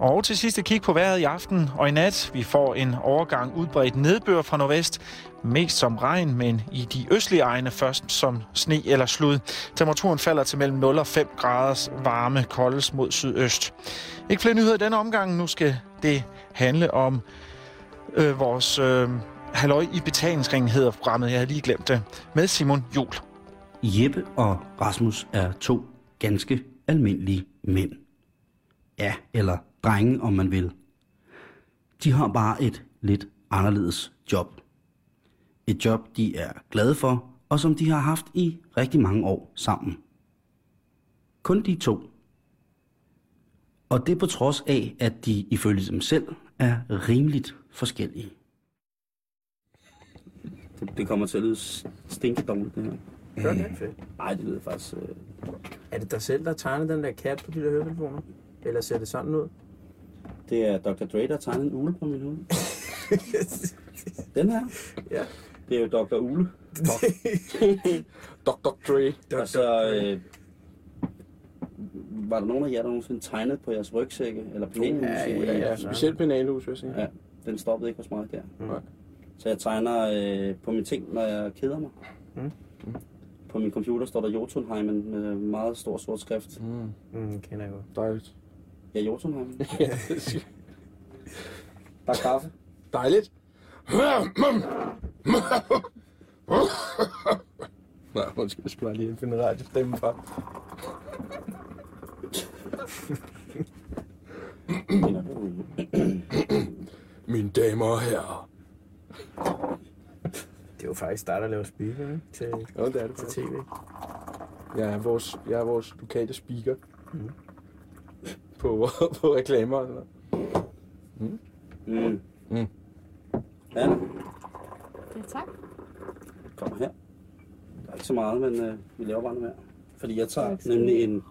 Og til sidst et kig på vejret i aften og i nat. Vi får en overgang udbredt nedbør fra nordvest. Mest som regn, men i de østlige egne først som sne eller slud. Temperaturen falder til mellem 0 og 5 graders varme koldes mod sydøst. Ikke flere nyheder i denne omgang. Nu skal det handle om øh, vores øh, halløj i betalingsringen, hedder programmet. Jeg havde lige glemt det. Med Simon Jul. Jeppe og Rasmus er to ganske almindelige mænd. Ja, eller drenge, om man vil. De har bare et lidt anderledes job. Et job, de er glade for, og som de har haft i rigtig mange år sammen. Kun de to. Og det på trods af, at de ifølge dem selv er rimeligt forskellige. Det, det kommer til at lyde stinkedårligt, det her. Gør det fedt. Nej, det lyder faktisk... Øh... Er det dig selv, der tegner den der kat på de der høretelefoner? Eller ser det sådan ud? Det er Dr. Dre, der tegner en ule på min hoved. den her. ja. Det er jo Dr. Ule. Dr. Dre. Og så... Øh... Var der nogen af jer, der nogensinde tegnede på jeres rygsække? Eller penalhus? Ja, ja, ja. Ja, specielt penalhus, vil jeg sige. ja. Den stoppede ikke hos mig der. Nej. Så jeg tegner øh, på mine ting, når jeg keder mig. Mm. På min computer står der Jotunheimen med meget stor sort skrift. Mm, Mm, kender jeg godt. dejligt. Ja, Jotunheimen. ja, er Der er kaffe. dejligt. Nej, undskyld, jeg skal bare lige finde radiostemmen frem. Mine damer og herrer. Det er jo faktisk dig, der laver speaker, ikke? Til, Jo, det er det til tv. Jeg er vores, jeg er vores lokale speaker. På, på reklamer sådan noget. Mm. Mm. Ja, Ja, tak. kommer her. Der er ikke så meget, men øh, vi laver bare noget mere. Fordi jeg tager Tak. nemlig en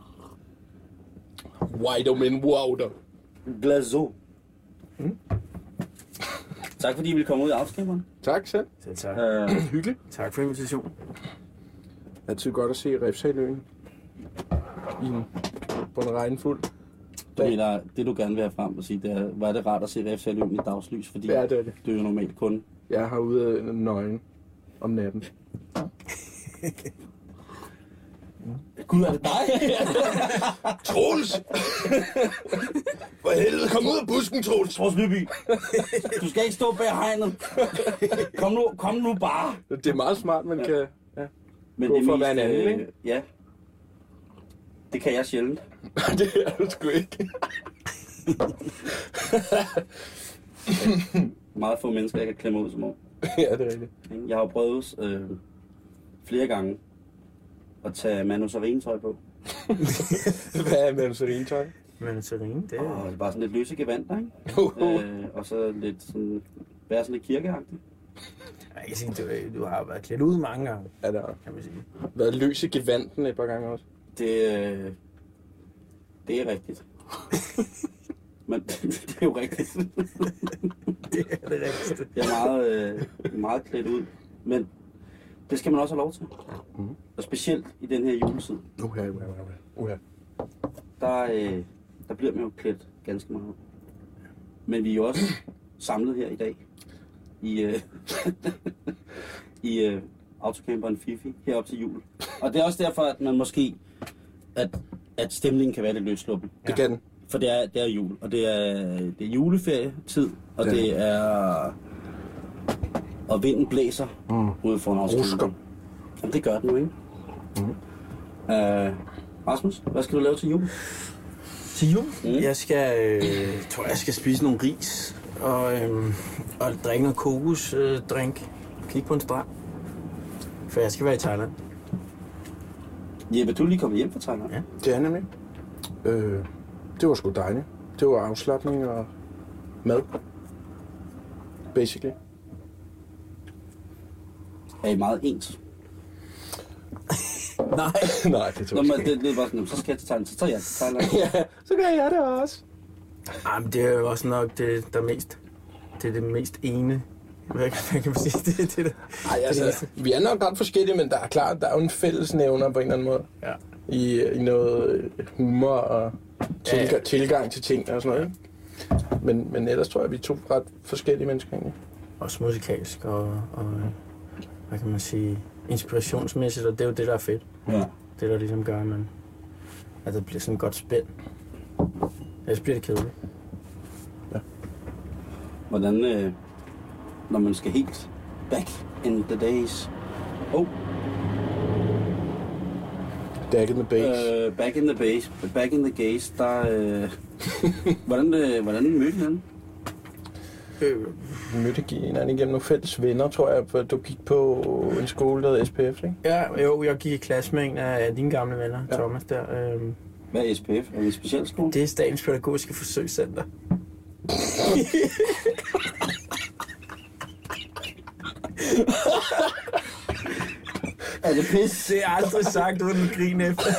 White men water. glazo. Tak fordi I ville komme ud i afskaberen. Tak selv. Selv tak. Øh, Hyggeligt. Tak for invitationen. Altid godt at se Refsaløen. I en, på en regnfuld. Du mener, det du gerne vil have frem og sige, det er, var det rart at se Refsaløen i dagslys, fordi Ja, det er det. du er jo normalt kun Jeg er herude nøgen om natten. Gud, er det dig? Troels! For helvede, kom ud af busken, Troels! Troels Lyby. Du skal ikke stå bag hegnet. Kom nu, kom nu bare. Det er meget smart, man kan... Ja. Men Gå for at være en anden, øh, ikke? Ja. Det kan jeg sjældent. det er du sgu ikke. Meget få mennesker, jeg kan klemme ud som om. ja, det er rigtigt. Jeg har jo prøvet øh, flere gange at tage Manu tøj på. Hvad er mandarinetøj? Men Serene, det er... Og bare sådan lidt løse gevanter, ikke? Uh, øh, og så lidt sådan, være sådan lidt kirkeagtig. Jeg kan sige, du, du har været klædt ud mange gange, er der kan man sige. været løs i gevanten et par gange også? Det, øh, det er rigtigt. Men det er jo rigtigt. Det er det rigtigste. Jeg er meget, øh, meget klædt ud. Men det skal man også have lov til. Mhm. Og specielt i den her juletid, Uha, uha, uha. uha. der, øh, der bliver man jo klædt ganske meget. Men vi er jo også samlet her i dag i, øh, i øh, autocamperen Fifi herop til jul. Og det er også derfor, at man måske, at, at stemningen kan være lidt løsluppen. Det kan den. For det er, det er jul, og det er, det er juleferietid, og Det er det er... Og vinden blæser Mm. ude foran Rusker. autocamperen. Jamen, det gør den nu, ikke? Mm. Uh, Rasmus, hvad skal du lave til jul? Til jul? Mm. Mm. Jeg skal, øh, tror jeg skal spise nogle ris og, øh, og drikke noget kokosdrink. Øh, drink. Kigge på en strand. For jeg skal være i Thailand. Jeppe, du er lige kommet hjem fra Thailand. Ja. Det er nemlig. Øh, det var sgu dejligt. Det var afslappning og mad. Basically. Er I meget ens? Nej. Nej, det Nå, tror men jeg det, det er bare sådan, så skal jeg til Thailand, så tager jeg til Thailand. Ja, så gør jeg det også. Ej, men det er jo også nok det, der er mest... Det er det mest ene. Hvad, kan- hvad kan man sige? Det, det, det, Ej, det altså, eneste. vi er nok ret forskellige, men der er klart, der er jo en fællesnævner på en eller anden måde. Ja. I, i noget øh, humor og tilga- Ja, ja. tilgang til ting og sådan noget. ikke? Men, men ellers tror jeg, at vi er to ret forskellige mennesker egentlig. Også musikalsk og, og hvad kan man sige, inspirationsmæssigt, og det er jo det, der er fedt. Ja. Det, der ligesom gør, at, man, at der bliver sådan et godt spænd. Ellers bliver det kedeligt. Hvordan, øh, når man skal helt back in the days. Oh, Back in the base. øh, back in the base, back in the gaze, der... Øh, hvordan, øh, hvordan mødte I hinanden? Øh, Vi mødte hinanden igennem nogle fælles venner, tror jeg, for du gik på en skole, der hed SPF, ikke? ja, jo, jeg gik i klasse med en af dine gamle venner, Ja. ja. Thomas der. Øh, Hvad er SPF? Er det en speciel skole? det er Statens Pædagogiske Forsøgscenter. Er det pis? Det er aldrig sagt uden at grine efter.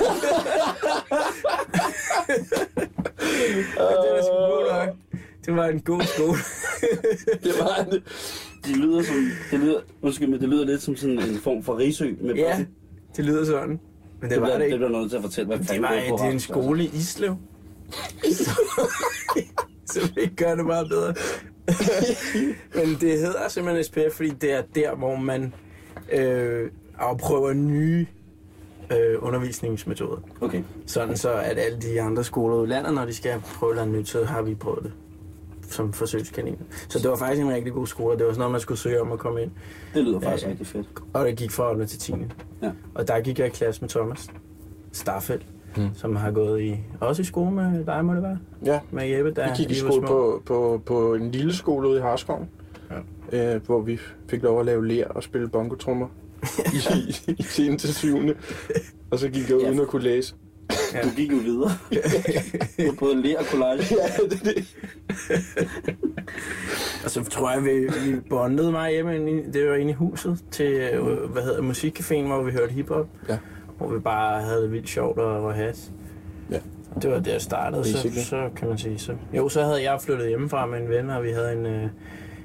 Det er sgu god nok. Det var en god skole. Det var det. Det lyder som... Det lyder, undskyld, men det lyder lidt som sådan en form for risø med ja, det lyder sådan. Men det, det, var bliver, det det ikke. bliver noget til at fortælle, hvad Det fanden var, på det er en skole i Islev. så vi gør det meget bedre. Men det hedder simpelthen SPF, fordi det er der, hvor man øh, afprøver nye øh, undervisningsmetoder. Okay. Sådan så, at alle de andre skoler i landet, når de skal prøve noget nyt, så har vi prøvet det som forsøgskaniner. Så det var faktisk en rigtig god skole, det var sådan noget, man skulle søge om at komme ind. Det lyder faktisk ja. rigtig fedt. Og det gik fra 8. til 10. Ja. Og der gik jeg i klasse med Thomas Starfeldt, Mm. som har gået i, også i skole med dig, må det være? Ja, Med Jeppe, der vi gik i skole på, på, på en lille skole ude i Harskoven, ja. øh, hvor vi fik lov at lave ler og spille bongotrummer i, i, i 10. til 7. Og så gik jeg Ja. uden at kunne læse. Ja. Du gik jo videre. på både ler og collage. Ja, det, det. Og så tror jeg, vi, vi bondede mig hjemme, det var inde i huset, til, øh, hvad hedder musikcaféen, hvor vi hørte hiphop. Ja. Hvor vi bare havde det vildt sjovt og var has. Ja. Det var der jeg startede, så, så kan man sige. Så. Jo, så havde jeg flyttet hjemmefra med en ven, og vi havde en... Øh,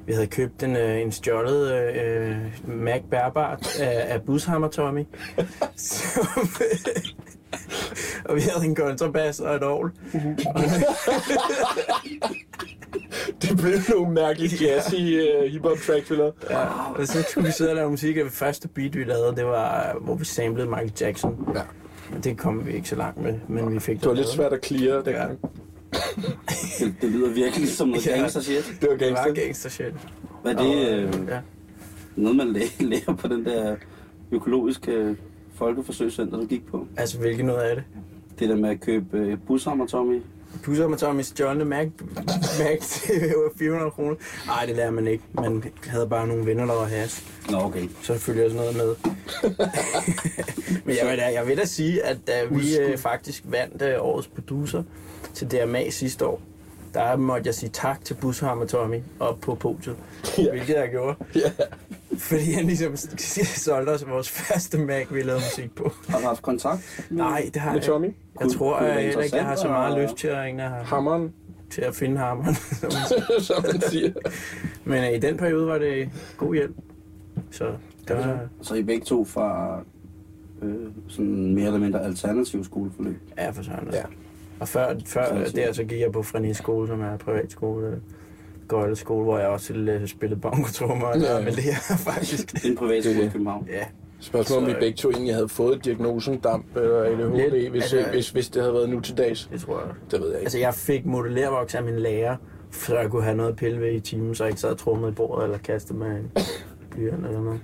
vi havde købt en, øh, en stjålet øh, Mac Bærbart af, af Bushammer Tommy. Som, og vi havde en kontrabas og et ovl. det blev nogle mærkelige jazzy uh, hip-hop tracks, vi lavede. Ja, og så skulle vi sidde og lave musik, og det første beat, vi lavede, det var, hvor vi samlede Michael Jackson. Ja. Men Det kom vi ikke så langt med, men vi fik Det var lidt svært at clear dengang. Det, det lyder virkelig som noget Ja. gangster shit. Det var Det var gangster. gangster shit. Hvad er det øh, Ja. noget, man læ- lærer på den der økologiske folkeforsøgscenter, du gik på? Altså, hvilket noget af det? Det der med at købe øh, bushammer, Tommy. Pusser med Tommy stjålne Mac, Mac til 400 kroner. Nej, det lærer man ikke. Man havde bare nogle venner, der var has. Nå, okay. Så følger sådan noget med. Men jeg vil, da, jeg vil da sige, at da vi øh, faktisk vandt øh, årets producer til DMA sidste år, der måtte jeg sige tak til Bushammer Tommy op på podiet, ja. hvilket jeg gjorde. Ja. Fordi han ligesom solgte os vores første Mac, vi lavede musik på. Har du haft kontakt? med- Nej, det har Med jeg Tommy, ikke. Jeg tror det jeg heller ikke, jeg har så meget lyst til at, ringe hammeren, til at finde hammeren. som man siger. Men øh, i den periode var det god hjælp. Så det var, Så I begge to fra øh, sådan mere eller mindre alternativ skoleforløb. ja, for søren. Ja. Ja. Og før, før Sådan der, så gik jeg på Freni skole, som er privatskole. Gøjle skole, hvor jeg også øh, spillede bongotrummer og Ja. ja. med det her, faktisk. Det er en privat skole er i. København. Ja, Spørgsmålet om vi Så- begge to egentlig havde fået diagnosen damp eller ADHD, Lidt. hvis, Altså- hvis, hvis det havde været nu til dags. det tror jeg. Det ved jeg ikke. Altså, jeg fik modellervoks af min lærer, så jeg kunne have noget at pille ved i timen, så jeg ikke sad og trummede i bordet eller kastede med en blyant eller noget.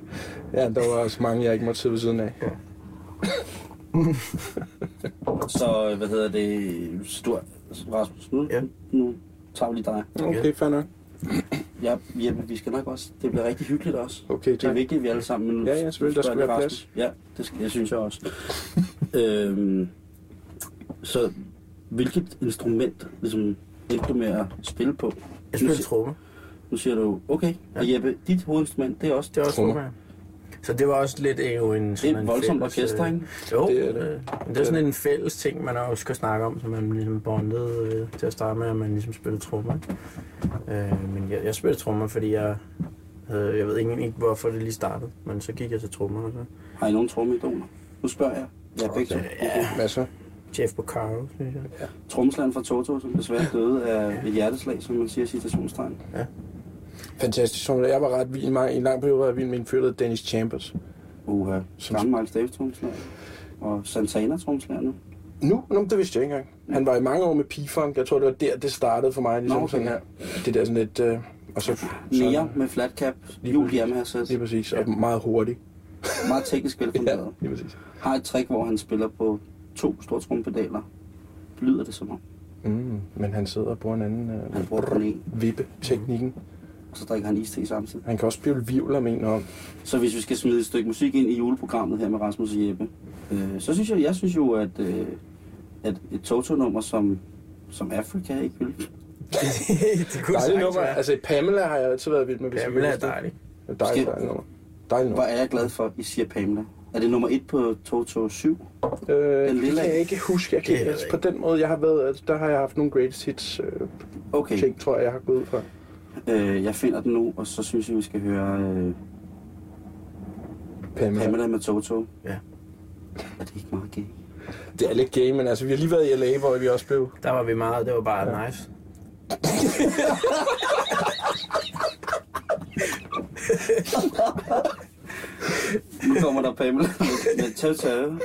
Ja, der var også mange, jeg ikke måtte sidde ved siden af. Så øh, hvad hedder det? Stort. Rasmus, nu, Ja. nu tager vi lige dig. Okay, fair nok. Ja, Jeppe, vi skal nok også. Det bliver rigtig hyggeligt også. Okay, Det er tak. vigtigt, at vi alle sammen... Men nu Ja, ja, selvfølgelig, der skal jeg være Rasmus. Ja, det, skal, det synes jeg også. øhm, så hvilket instrument ligesom, endte du med at spille på? Jeg spillede trommer. Nu siger du, okay, og Ja. Jeppe, dit hovedinstrument, det er også... Det var også Trommer. Så det var også lidt øh, jo en... Det sådan er et en voldsomt fælles, orkester, øh, ikke? Jo, Det det er er det. det. Men det er sådan en fælles ting, man også skal snakke om, så man ligesom bondede øh, til at starte med, at man ligesom spillede trommer. Øh, men jeg, jeg spillede trommer, fordi jeg havde, jeg ved ikke, ikke, hvorfor det lige startede, men så gik jeg til trommer. Og så. Har I nogen trommeidoler? Nu spørger jeg. Ja, begge to. Ja, Masser. Jeff Porcaro, synes jeg. Ja. Tromsland fra Toto, som desværre døde af et hjerteslag, som man siger i citationstegn. Fantastisk. Som Jeg var ret vild. I en lang periode var jeg vild med en fyr, Dennis Chambers. Uha. Som- Gammel Miles Davis tromslag. Og Santana tromslag nu. Nu? Nu, det vidste jeg ikke engang. Han var i mange år med P-Funk. Jeg tror, det var der, det startede for mig. Ligesom Nå, okay. sådan her. Det der sådan lidt... Øh, og så, Nea med flat cap. Lige Jul præcis. Yamaha sæt. Lige præcis. Og meget hurtigt. Meget teknisk Ja, velfunderet. lige præcis. Har et trick, hvor han spiller på to store trompedaler. Lyder det som om. Mm, men han sidder og bruger en anden øh, vippe-teknikken. Og så drikker han iste samtidig. Han kan også spille vivler, mener om. Så hvis vi skal smide et stykke musik ind i juleprogrammet her med Rasmus og Jeppe, øh, så synes jeg, jeg synes jo, at, øh, at et Toto-nummer som, som Africa ikke vil. det kunne Dejligt nummer. være. Altså, Pamela har jeg altid været vild med. hvis Pamela er dejlig. Det er Dejligt, dejligt nummer. Dejligt Hvor nummer. er jeg glad for, at I siger Pamela. Er det nummer et på Toto 7? Øh, det lille kan jeg ikke huske. Jeg kan, Det altså, på den måde, jeg har været, der har jeg haft nogle greatest hits øh, Okay, ting, tror jeg, jeg har gået ud fra. Øh, jeg finder den nu, og så synes jeg, vi skal høre øh, Pamela. Pamela med Toto. Ja. Er det ikke meget gay? Det er lidt gay, men altså, vi har lige været i LA, hvor vi også blev... Der var vi meget, det var bare ja. nice. Nu kommer der Pamela med, med Toto.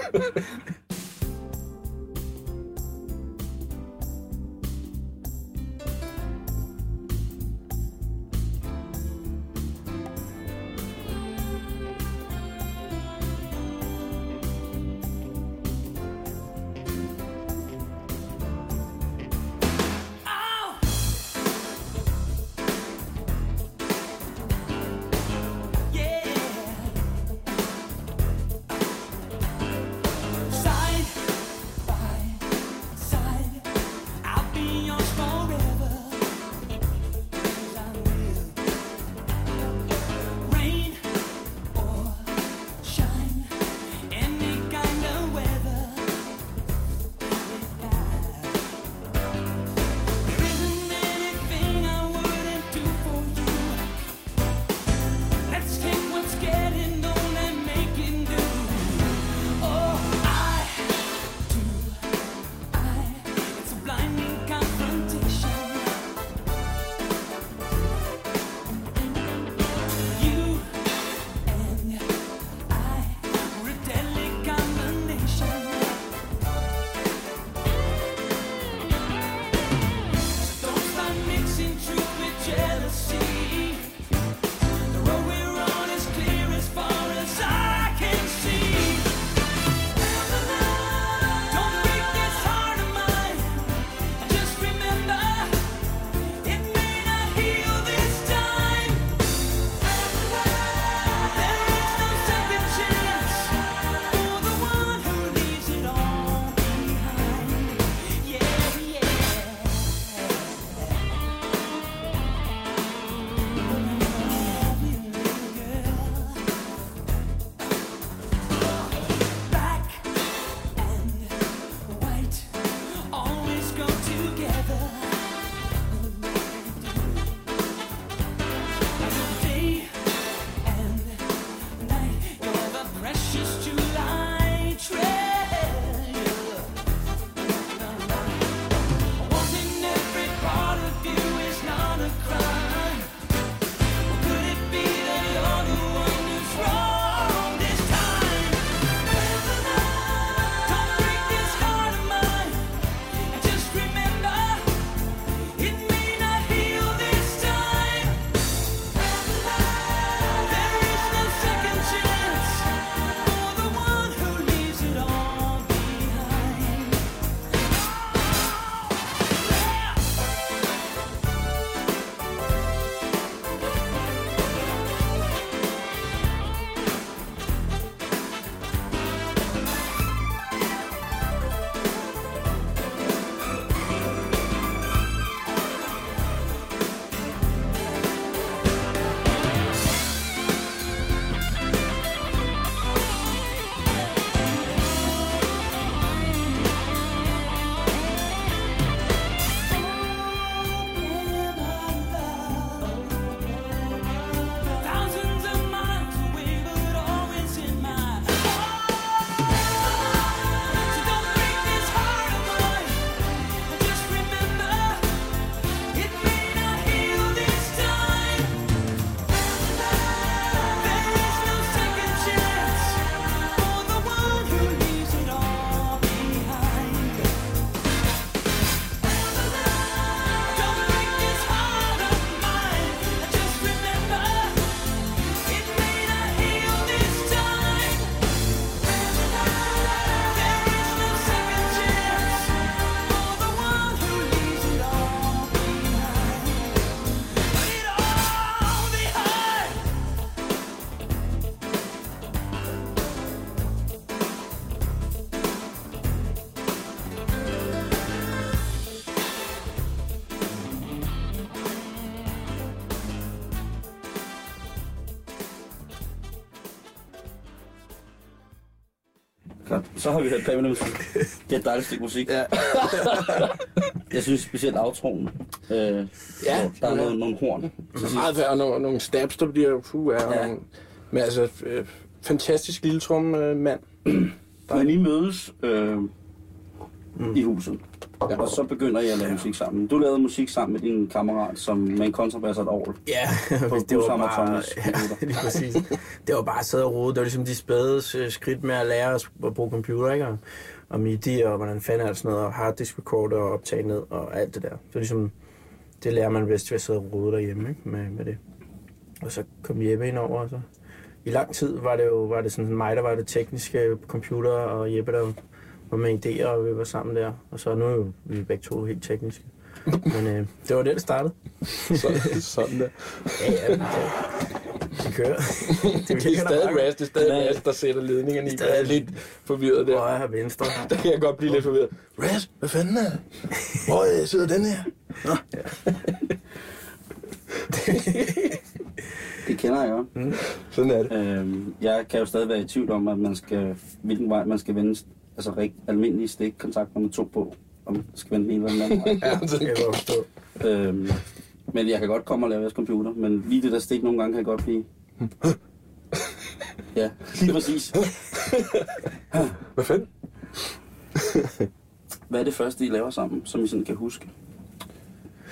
Så har vi hørt minutter musik. Det er et dejligt stykke musik. Ja. Jeg synes specielt outroen. Øh, ja, Ja, der er ja. noget, nogle horn. meget værd, og nogle, nogle stabs, der bliver puh, er Ja. ja. nogle, Men altså, øh, fantastisk lille trum, øh, mand. Men I mødes øh, i huset, Ja. og så begynder I at lave musik sammen. Du lavede musik sammen med din kammerat, som med en kontrabas og et orgel. Ja, På det var bare, Thomas ja, lige præcis. Det var bare at sidde og rode. Det var ligesom de spæde øh, skridt med at lære at bruge computer, ikke? Og, og MIDI, og hvordan fanden er sådan noget, og harddisk recorder og optage ned, og alt det der. Var ligesom, det lærer man bedst ved at sidde og rode derhjemme, ikke? Med, med det. Og så kom Jeppe ind over, og så... I lang tid var det jo var det sådan mig, der var det tekniske computer, og Jeppe, der var med idéer, og vi var sammen der. Og så nu er jo vi begge to helt tekniske. Men øh, det var det, der startede. Så, sådan der. Ja, ja, det, det kører. Det, Det er stadig Ras, det er stadig Ras, der sætter ledningerne i. Jeg er lidt forvirret der. Højre og venstre. Der kan jeg godt blive lidt forvirret. Ras, hvad fanden er det? Hvor øh, sidder den her? Det kender jeg godt. Sådan er det. Øh, jeg kan jo stadig være i tvivl om, at man skal, hvilken vej man skal vende, altså rigt, almindelige stikkontakter med to på, om man skal vende den ene eller den anden. Ja, det kan jeg godt forstå. Øhm, men jeg kan godt komme og lave jeres computer, men lige det der stik nogle gange kan godt blive... Ja, lige præcis. Hvad fanden? Hvad er det første, I laver sammen, som I sådan kan huske?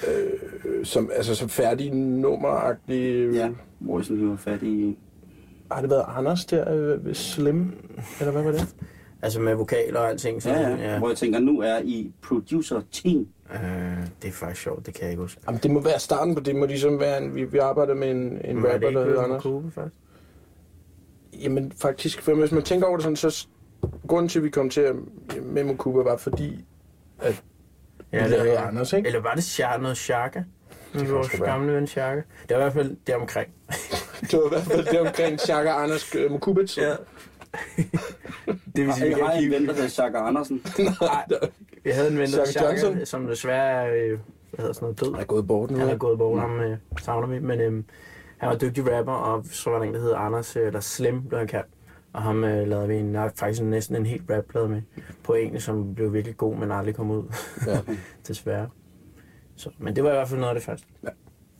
Øh, Som, altså, som færdig nummeragtig... Ja, hvor I sådan fat i... Har det været Anders der øh, ved Slim? Eller hvad var det? Altså med vokaler og alting. Så, Ja, ja, hvor jeg tænker, nu er I producer-team. Øh, det er faktisk sjovt, det kan jeg ikke huske. Jamen, det må være starten på det. må ligesom være en, vi, vi arbejder med en, en det rapper, der hedder Anders. Kube, faktisk? Jamen faktisk, for hvis man tænker over det sådan, så grunden til, at vi kom til at, med Mokuba, var fordi, at ja, vi lavede Anders, ikke? Eller var det Char noget Chaka? kan Vores gamle ven Chaka. Det var i hvert fald det omkring. Det var i hvert fald det omkring Chaka Anders uh, Mokubits. Ja. Det vil sige, Jeg vi har kan en kigge... ven, der hedder Chaka Andersen. Nej, vi havde en ven, der Johnson? som desværre er, øh, hvad hedder sådan noget, død. Han er gået bort nu. Han er ikke? gået bort, ham øh, savner vi, men øh, han var dygtig rapper, og så var der en, der hed Anders, øh, eller Slim blev han kaldt. Og ham øh, lavede vi en, nok faktisk næsten en helt rapplade med på engelsk, som blev virkelig god, men aldrig kom ud, Ja. desværre. Så, men det var i hvert fald noget af det første. Ja.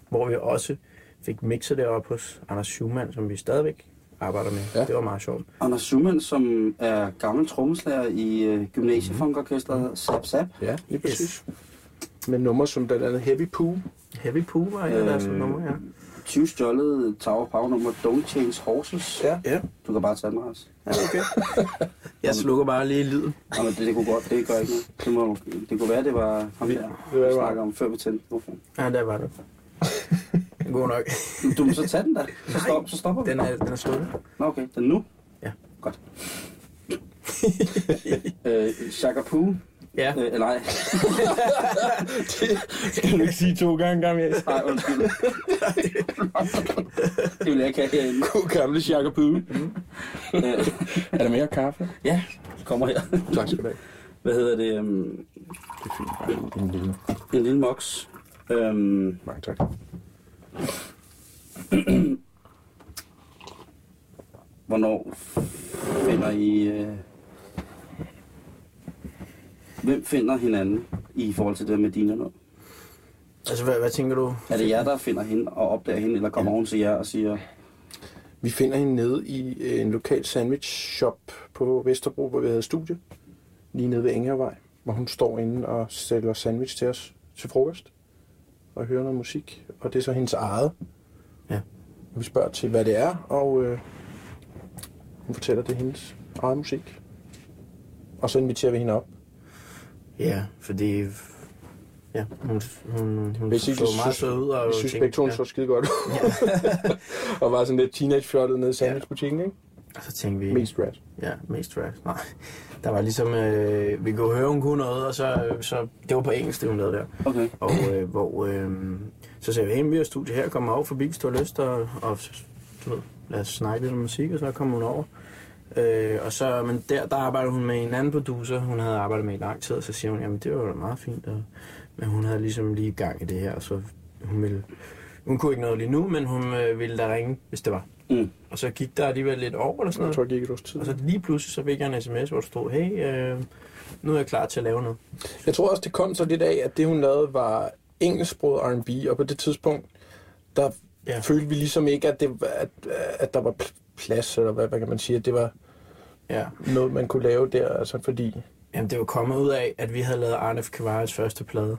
Hvor vi også fik mixet det op hos Anders Schumann, som vi stadigvæk arbejder med. Ja. Det var meget sjovt. Anders Schumann, som er gammel trommeslager i uh, gymnasiefunkorkestret Zap Zap. Ja, lige præcis. Med nummer som blandt andet Heavy Poo. Heavy Poo var en af deres Øh, numre, ja. 20 stjålet Tower Power nummer Don't Change Horses. Ja. Ja, Du kan bare tage den, Ras. ja okay. Jeg slukker bare lige lyden. Nå, men det, det kunne godt, det gør ikke noget. Det, må, det kunne være, det var ham der, Det var- vi snakker om, før vi tændte mikrofonen. Ja, der var det. God nok. Du må så tage den der. Så, stop, så stopper vi. Den er, den er slukket. Nå, okay. Den nu? Ja. Godt. øh, Shaka Poo. Ja. Øh, eller nej. Skal du ikke sige to gange, gamle? Nej, undskyld. det vil jeg ikke have herinde. God gamle Shaka Poo. Øh, Er der mere kaffe? ja, kommer her. Tak skal du have. Hvad hedder det? Um, Det er fint. En lille. en lille moks. Um, Mange tak. hvornår finder I... Øh, hvem finder hinanden i forhold til det med dine noget? Altså, hvad, hvad tænker du? Er det jer, der finder hende og opdager hende, eller kommer hun til jer og siger, Vi finder hende nede i øh, en lokal sandwich shop på Vesterbro, hvor vi havde studie. Lige nede ved Engervej, hvor hun står inde og sælger sandwich til os til frokost. Og hører noget musik. Og det er så hendes eget. Ja. Og vi spørger til, hvad det er, og øh, hun fortæller, det er hendes eget musik. Og så inviterer vi hende op. Ja, fordi... Ja, hun, hun, hun Hvis I så meget sød ud. Og vi synes begge to, hun så skide godt ud. og var sådan lidt teenage-fjollet nede i sandwichbutikken, ikke? Og så tænkte vi... Mest rat. Ja, mest trash. Nej, der var ligesom... Øh, vi kunne høre, hun kunne noget, og så, så... Det var på engelsk, det hun lavede der. okay, Og øh, hvor... Øh, så sagde vi, hey, vi har studie her, kom over forbi, hvis du har lyst, og, og du ved, lad os snakke lidt om musik, og så kom hun over. Øh, og så, men der, der arbejdede hun med en anden producer, hun havde arbejdet med i lang tid, og så siger hun, jamen det var da meget fint, og, men hun havde ligesom lige gang i det her, så hun ville hun kunne ikke noget lige nu, men hun øh, ville da ringe, hvis det var. Mm. Og så gik der alligevel lidt over eller sådan Jeg noget. tror, det gik et års tid. Og så lige pludselig så fik jeg en sms, hvor der stod, hey, øh, nu er jeg klar til at lave noget. Jeg tror også, det kom så lidt af, at det, hun lavede, var engelsksproget R&B, og på det tidspunkt, der Ja. følte vi ligesom ikke, at, det, at, at der var pl- plads, eller hvad, hvad kan man sige, at det var Ja. noget, man kunne lave der, altså fordi... Jamen, det var kommet ud af, at vi havde lavet Arnef Kavares første plade.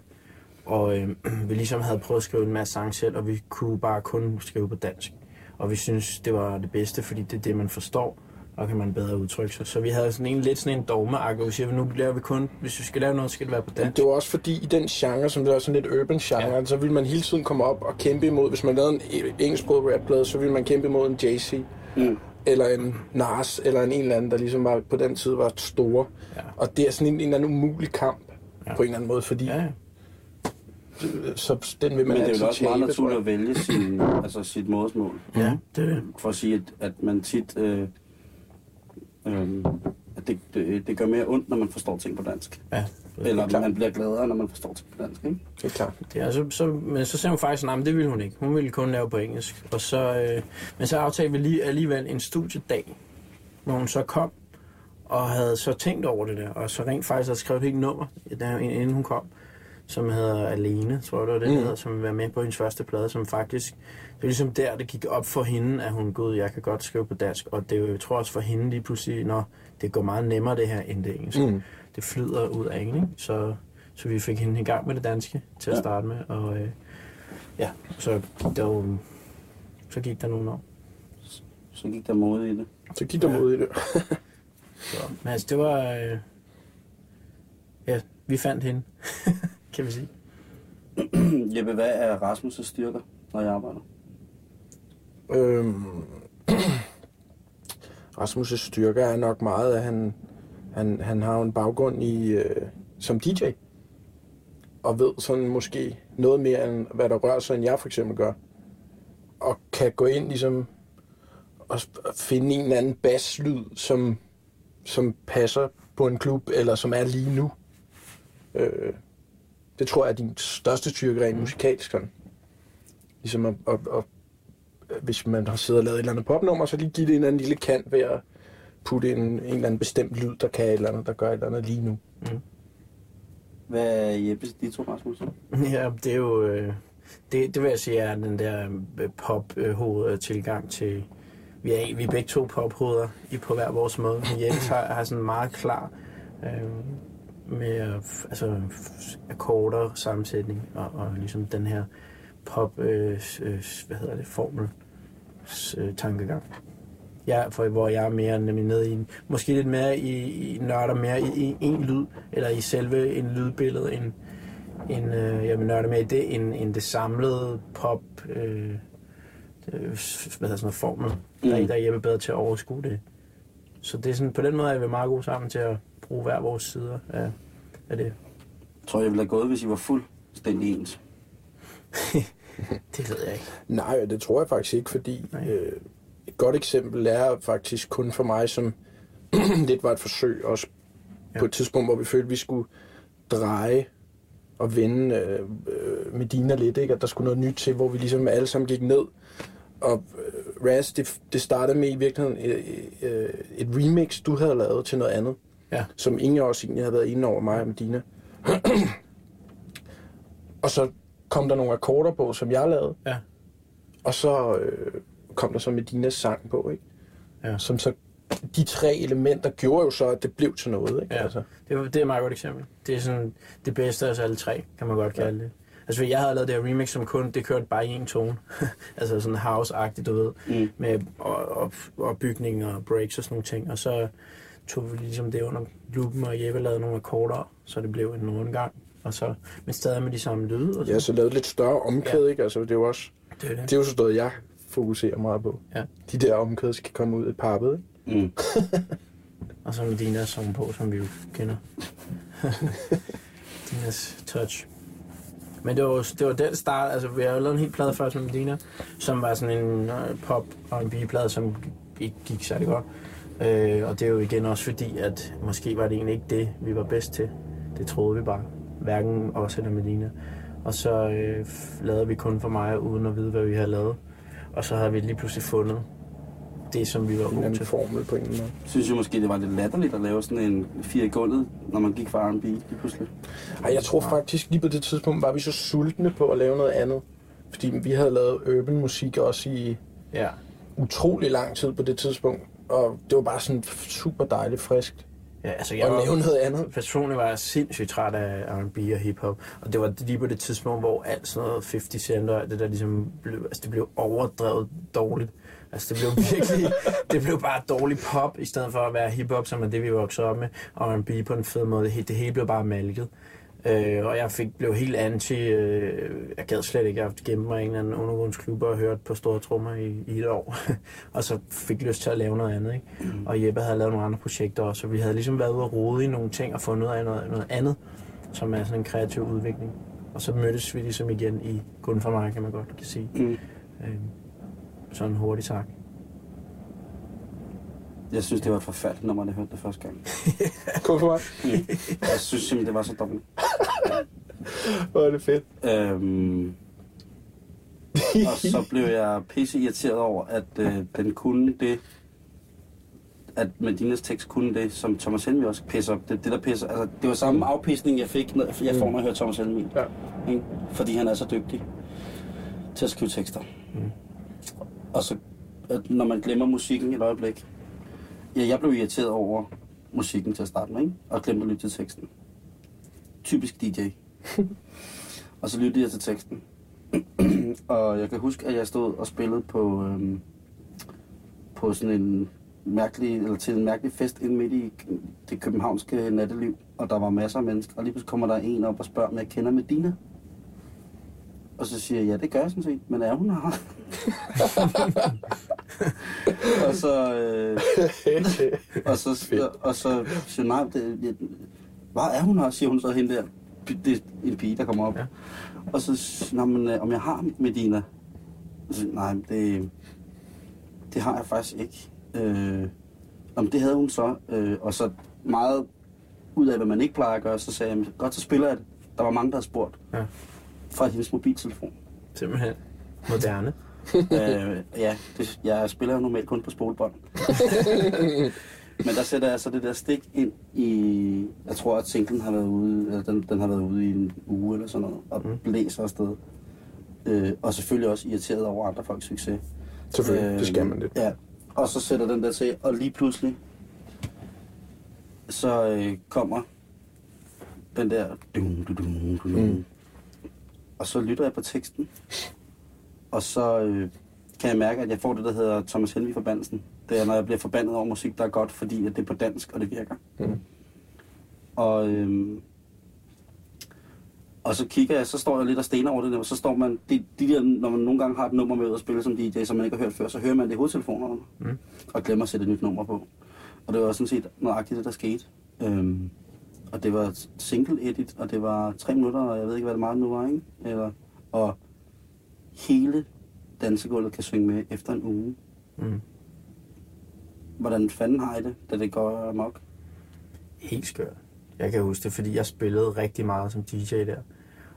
Og øh, vi ligesom havde prøvet at skrive en masse sange selv, og vi kunne bare kun skrive på dansk. Og vi synes det var det bedste, fordi det er det, man forstår, og kan man bedre udtrykke sig. Så vi havde sådan en, lidt sådan en dogme vi siger, nu laver vi kun, hvis vi skal lave noget, skal det være på Men dansk. det var også fordi, i den genre, som det var sådan lidt urban genre, Ja. så ville man hele tiden komme op og kæmpe imod, hvis man lavede en engelsksproget rapplade, så ville man kæmpe imod en Jay-Z, Mm. eller en Nas, eller en, en eller anden, der ligesom var, på den tid var store. Ja. Og det er sådan en, en eller anden umulig kamp, ja. på en eller anden måde, fordi Ja, ja. Ja. så den vil man Men det er jo også meget naturligt at vælge sin, altså sit modersmål. ja det er. For at sige, at, at man tit... Øh, øh, at det, det, det gør mere ondt, når man forstår ting på dansk. Ja. Eller klart. man bliver gladere, når man forstår ting på dansk. Ikke? Det er klart. Det er, så, så, men så sagde hun faktisk, nej, det ville hun ikke. Hun ville kun lave på engelsk. Og så, øh, men så aftalte vi lige, alligevel en studiedag, hvor hun så kom og havde så tænkt over det der. Og så rent faktisk havde skrevet et helt nummer, inden hun kom, som hedder Alene, tror jeg det var det, mm. Hedder, som være med på hendes første plade, som faktisk, det var ligesom der, det gik op for hende, at hun, gud, jeg kan godt skrive på dansk. Og det jo, jeg tror også for hende lige pludselig, når det går meget nemmere det her, end det engelske. Mm. Det flyder ud af ikke? Så, så vi fik hende i gang med det danske til at Ja. starte med, og øh, ja, så, det var, så gik der nogle år. Så gik der mode i det. Så gik der Ja. mod i det. Så, men altså, det var, øh, ja, vi fandt hende, kan vi sige. Jeppe, hvad er Rasmus' styrker, når jeg arbejder? Øhm, Rasmus' styrke er nok meget, at han, han, han har jo en baggrund i, øh, som DJ. Og ved sådan måske noget mere, end hvad der rører sig, end jeg for eksempel gør. Og kan gå ind ligesom og finde en eller anden basslyd, som, som passer på en klub, eller som er lige nu. Øh, det tror jeg er din største styrke rent musikalsk. Sådan. Ligesom at, at, at hvis man har siddet og lavet et eller andet popnummer, så lige give det en eller anden lille kant ved at putte en, en eller anden bestemt lyd, der kan et eller andet, der gør et eller andet lige nu. Hvad er Jeppes dit Rasmus? Ja, det er jo, øh, det, det vil jeg sige er den der pop-hoved-tilgang til, vi er, vi er begge to pophoveder i på hver vores måde. Men Jens har, har sådan meget klar øh, med altså, akkorder, sammensætning og, og ligesom den her pop, øh, øh, hvad hedder det, formel øh, tankegang. Ja, for hvor jeg er mere nemlig nede i en, måske lidt mere i, i nørder mere i, i en lyd, eller i selve en lydbillede, end, end øh, jeg vil nørde mere i det, end, end det samlede pop, øh, øh, hvad hedder sådan noget formel, mm. der, der er Jeppe bedre til at overskue det. Så det er sådan, på den måde er vi meget gode sammen til at bruge hver vores sider af, af det. Jeg tror, jeg ville have gået, hvis I var fuldstændig ens. Det ved jeg ikke. Nej, det tror jeg faktisk ikke, fordi Nej. øh, et godt eksempel er faktisk kun for mig, som lidt var et forsøg også Ja. på et tidspunkt, hvor vi følte, at vi skulle dreje og vende øh, øh, Medina lidt, ikke? at der skulle noget nyt til, hvor vi ligesom alle sammen gik ned. Og øh, Raz, det, det startede med i virkeligheden øh, øh, et remix, du havde lavet til noget andet, Ja. som ingen af os egentlig havde været inde over mig og Medina. og så kom der nogle akkorder på, som jeg lavede, Ja. og så øh, kom der så Medinas sang på, ikke? Ja. Som så, de tre elementer gjorde jo så, at det blev til noget, ikke? Ja. Altså, Det, det er et meget godt eksempel. Det er sådan det bedste af os alle tre, kan man godt kalde det. Altså, jeg havde lavet det her remix, som kun, det kørte bare i en tone. altså sådan house-agtigt, du ved. Mm. Med op, opbygning og breaks og sådan nogle ting. Og så tog vi ligesom det under lupen, og Jeppe lavede nogle akkorder, så det blev en rundgang. Og så, men stadig med de samme lyde. Og ja, så lavede lidt større omkæde, Ja. ikke? Altså, det er jo også, det er det. det er jo så noget, jeg fokuserer meget på. Ja. De der omkæder skal komme ud af pappet, ikke? Mm. Og så med Dinas sang på, som vi jo kender. Dinas touch. Men det var, det var den start, altså vi har jo lavet en helt plade først med Medina, som var sådan en øh, pop R&B plade, som ikke gik særlig godt. Øh, og det er jo igen også fordi, at måske var det egentlig ikke det, vi var bedst til. Det troede vi bare. Hverken os eller Medina. Og så øh, lavede vi kun for mig, uden at vide, hvad vi havde lavet. Og så havde vi lige pludselig fundet det, som vi var gode anden til. formel på en eller anden måde. Synes jeg måske, det var lidt latterligt at lave sådan en fire i gulvet, når man gik fra R&B lige pludselig. Ej, jeg tror faktisk lige på det tidspunkt var vi så sultne på at lave noget andet. Fordi vi havde lavet urban musik også i Ja. utrolig lang tid på det tidspunkt. Og det var bare sådan super dejligt friskt ja, altså jeg lave var, noget andet. personligt var jeg sindssygt træt af R&B og hiphop. Og det var lige på det tidspunkt, hvor alt sådan noget 50 Cent og det der ligesom blev, altså det blev overdrevet dårligt. Altså det blev virkelig, det blev bare dårlig pop, i stedet for at være hiphop, som er det, vi voksede op med. Og R&B på en fed måde. Det, hele- det hele blev bare malket. Øh, og jeg fik, blev helt anti, øh, jeg gad slet ikke, jeg gemte mig i en eller anden undergrundsklub og hørte på store trommer i, i et år. og så fik lyst til at lave noget andet, ikke? Mm. Og Jeppe havde lavet nogle andre projekter også, så vi havde ligesom været ude og rode i nogle ting og fundet ud af noget, noget andet, som er sådan en kreativ udvikling. Og så mødtes vi ligesom igen i kun for mig, kan man godt kan sige. Mm. Øh, sådan hurtigt sagt. Jeg synes, det var et forfærdeligt nummer, jeg hørte det første gang. Kom for mig. Jeg synes simpelthen, det var så dårligt. Hvor er det fedt. Øhm, og så blev jeg pisse irriteret over, at øh, den kunne det, at Medinas tekst kunne det, som Thomas Helmi også pisser op. Det, det der pisser, altså, det var samme afpisning, jeg fik, når jeg får, når jeg hører Thomas Helmi. Ja. Ikke? Fordi han er så dygtig til at skrive tekster. Mm. Og så, at når man glemmer musikken et øjeblik. Ja, jeg blev irriteret over musikken til at starte med, ikke? og glemte at lytte til teksten. Typisk DJ. og så lyttede jeg til teksten. og jeg kan huske, at jeg stod og spillede på, øhm, på sådan en mærkelig, eller til en mærkelig fest inde midt i det københavnske natteliv, og der var masser af mennesker, og lige pludselig kommer der en op og spørger, om jeg kender Medina. Og så siger jeg, ja, det gør jeg sådan set, men er hun her? og så, øh, og så, og så siger nej, det, jeg, hvad er hun her, siger hun så hende der. Det er en pige, der kommer op. Ja. Og så hun, men, øh, om jeg har Medina. Så, nej, det, det har jeg faktisk ikke. Øh, om det havde hun så, øh, og så meget ud af, hvad man ikke plejer at gøre, så sagde jeg, godt, så spiller jeg det. Der var mange, der havde spurgt. Ja. Fra hendes mobiltelefon. Simpelthen moderne. øh, ja, det, jeg spiller jo normalt kun på spolebånd. Men der sætter jeg så det der stik ind i... Jeg tror, at singlen har været ude, eller den, den har været ude i en uge eller sådan noget, og Mm. blæser afsted. Øh, og selvfølgelig også irriteret over andre folks succes. Selvfølgelig, det skal man lidt. Ja, og så sætter den der til, og lige pludselig, så øh, kommer den der... Dum, dum, dum, dum, Mm. Og så lytter jeg på teksten, og så øh, kan jeg mærke, at jeg får det, der hedder Thomas Helmi forbandelsen. Det er, når jeg bliver forbandet over musik, der er godt, fordi at det er på dansk, og det virker. Mm. Og, øhm, og så kigger jeg, så står jeg lidt og stener over det der, og så står man, de, de der, når man nogle gange har et nummer med ud at spille som DJ, som man ikke har hørt før, så hører man det i hovedtelefonerne, Mm. og glemmer at sætte et nyt nummer på. Og det var sådan set nøjagtigt det, der skete. Øhm, og det var single edit, og det var tre minutter, og jeg ved ikke, hvad det meget nu var, ikke? Eller, og hele dansegulvet kan synge med efter en uge. Mm. Hvordan fanden har I det, da det går amok? helt skørt. Jeg kan huske det, fordi jeg spillede rigtig meget som DJ der.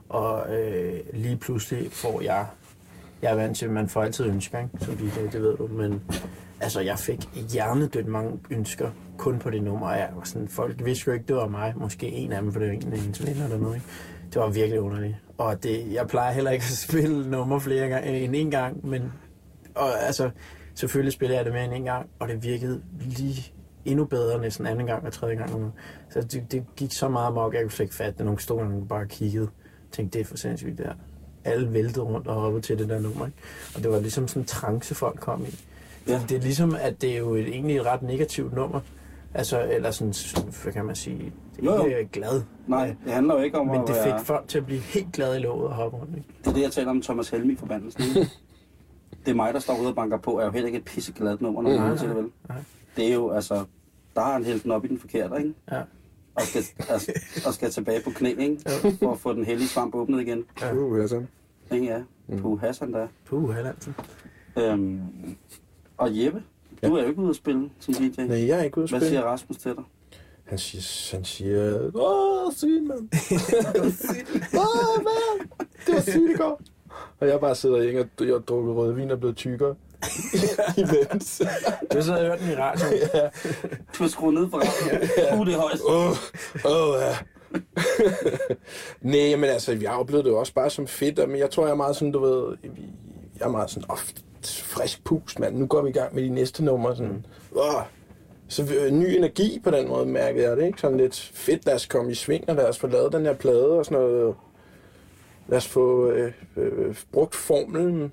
Og øh, lige pludselig får jeg... Jeg er vant til, at man får altid ønsker, ikke? som DJ, det ved du. Men altså, jeg fik hjernedødt mange ønsker kun på det nummer. Jeg var sådan, folk vidste jo ikke, det var mig. Måske en af dem, for det var en af hendes venner eller noget. Ikke? Det var virkelig underligt. Og det, jeg plejer heller ikke at spille nummer flere gange, end en gang, men og, altså, selvfølgelig spillede jeg det med end en gang, og det virkede lige endnu bedre næsten anden gang og tredje gang. nu. Så det, det gik så meget mok, jeg kunne slet ikke fatte det. Nogle stod og bare kiggede. Tænkte, det er for sindssygt der. Alle væltede rundt og hoppede til det der nummer. Ikke? Og det var ligesom sådan en trance, folk kom i. Ja. Ja. Det er ligesom, at det er jo et, egentlig et ret negativt nummer. Altså, eller sådan, hvad kan man sige, det Jo, er jo. ikke glad. Nej, det handler jo ikke om Men at det være... fik folk til at blive helt glade i låget og hoppe rundt. Ikke? Det er det, jeg taler om Thomas Helmi forbandelsen. ikke? det er mig, der står ude og banker på, er jo heller ikke et pisseglad nummer, når man til det, vel? nej. Det er jo, altså, der har han hældt den op i den forkerte, ikke? Ja. Og skal, altså, og skal tilbage på knæ, ikke? For at få den hellige svamp åbnet igen. Ja. Uh, altså. Ikke, ja. Puh, Hassan der. Puh, Hallandsen. Øhm, og Jeppe, du er jo ikke ude at spille som DJ. Nej, jeg er ikke ude at Hvad spille. siger Rasmus til dig? Han siger, han siger åh, sygt, mand. Åh, mand. Det var sygt i går. Og jeg bare sidder og ikke og jeg har drukket rødvin og blevet tykkere. Imens. Du så hørt den i radioen. ja. Du har skruet ned for radioen. Uh, det er højt. Åh, åh, ja. Nej, men altså, jeg oplevede det jo også bare som fedt, men jeg tror, jeg er meget sådan, du ved, jeg er meget sådan, åh, frisk pus, mand, nu går vi i gang med de næste numre, sådan, åh, så øh, ny energi på den måde, mærkede jeg det, ikke? Sådan lidt fedt, lad os komme i sving, og lad os få lavet den her plade og sådan noget. Lad os få øh, øh, brugt formelen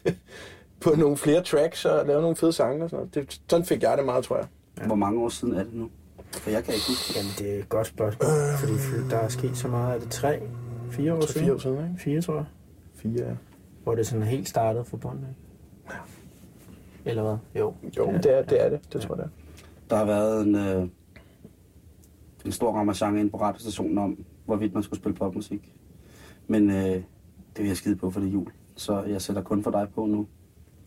på nogle flere tracks og lave nogle fede sange og sådan noget. Det, sådan fik jeg det meget, tror jeg. Hvor mange år siden er det nu? For jeg kan ikke huske. Jamen, det er et godt spørgsmål, fordi der er sket så meget. Er det tre, fire år siden? fire år siden, ikke? Fire, tror jeg. Fire, ja. Hvor det sådan helt startede for båndet. Ja. Eller hvad? Jo. Jo, det er det, er det. det tror jeg, det er. Der har været en, øh, en stor ramachan ind på radiostationen om, hvorvidt man skulle spille popmusik. Men øh, det vil jeg skide på, for det er jul. Så jeg sætter kun for dig på nu.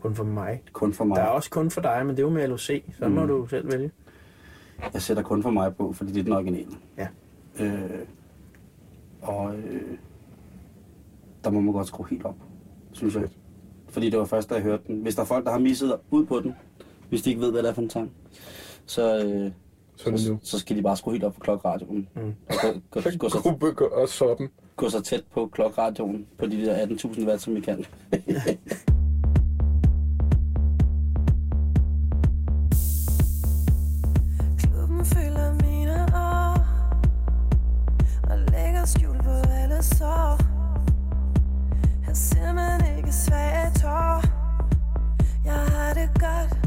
Kun for mig. Kun for mig. Der er også kun for dig, men det er jo med LOC. Så må Mm. du selv vælge. Jeg sætter kun for mig på, fordi det er den originale. Ja. Øh, og øh, der må man godt skrue helt op, synes jeg. Fordi det var først, da jeg hørte den. Hvis der er folk, der har misset ud på den, hvis de ikke ved, hvad det er for en sang, så, øh, Så nu. så skal de bare skrue helt op for klokradioen. Mm. Og gå, gå, gå, så, Gruppe gå- og soppen. gå så tæt på klokradioen på de der 18.000 watt, som vi kan. Klubben fylder mine år Og lægger skjul på alle sår Jeg er simpelthen ikke svag af tår Jeg har det godt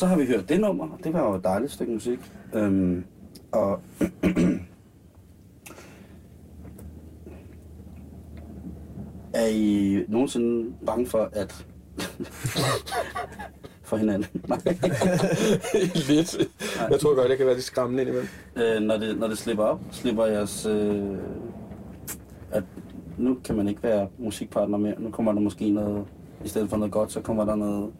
så har vi hørt det nummer, og det var jo et dejligt stykke musik. Øhm, og er I nogensinde bange for at... for hinanden? Nej. Lidt. Jeg tror godt, det kan være lidt skræmmende indimellem. øh, når, det, når det slipper op, slipper jeres... Øh, at nu kan man ikke være musikpartner mere. Nu kommer der måske noget... I stedet for noget godt, så kommer der noget,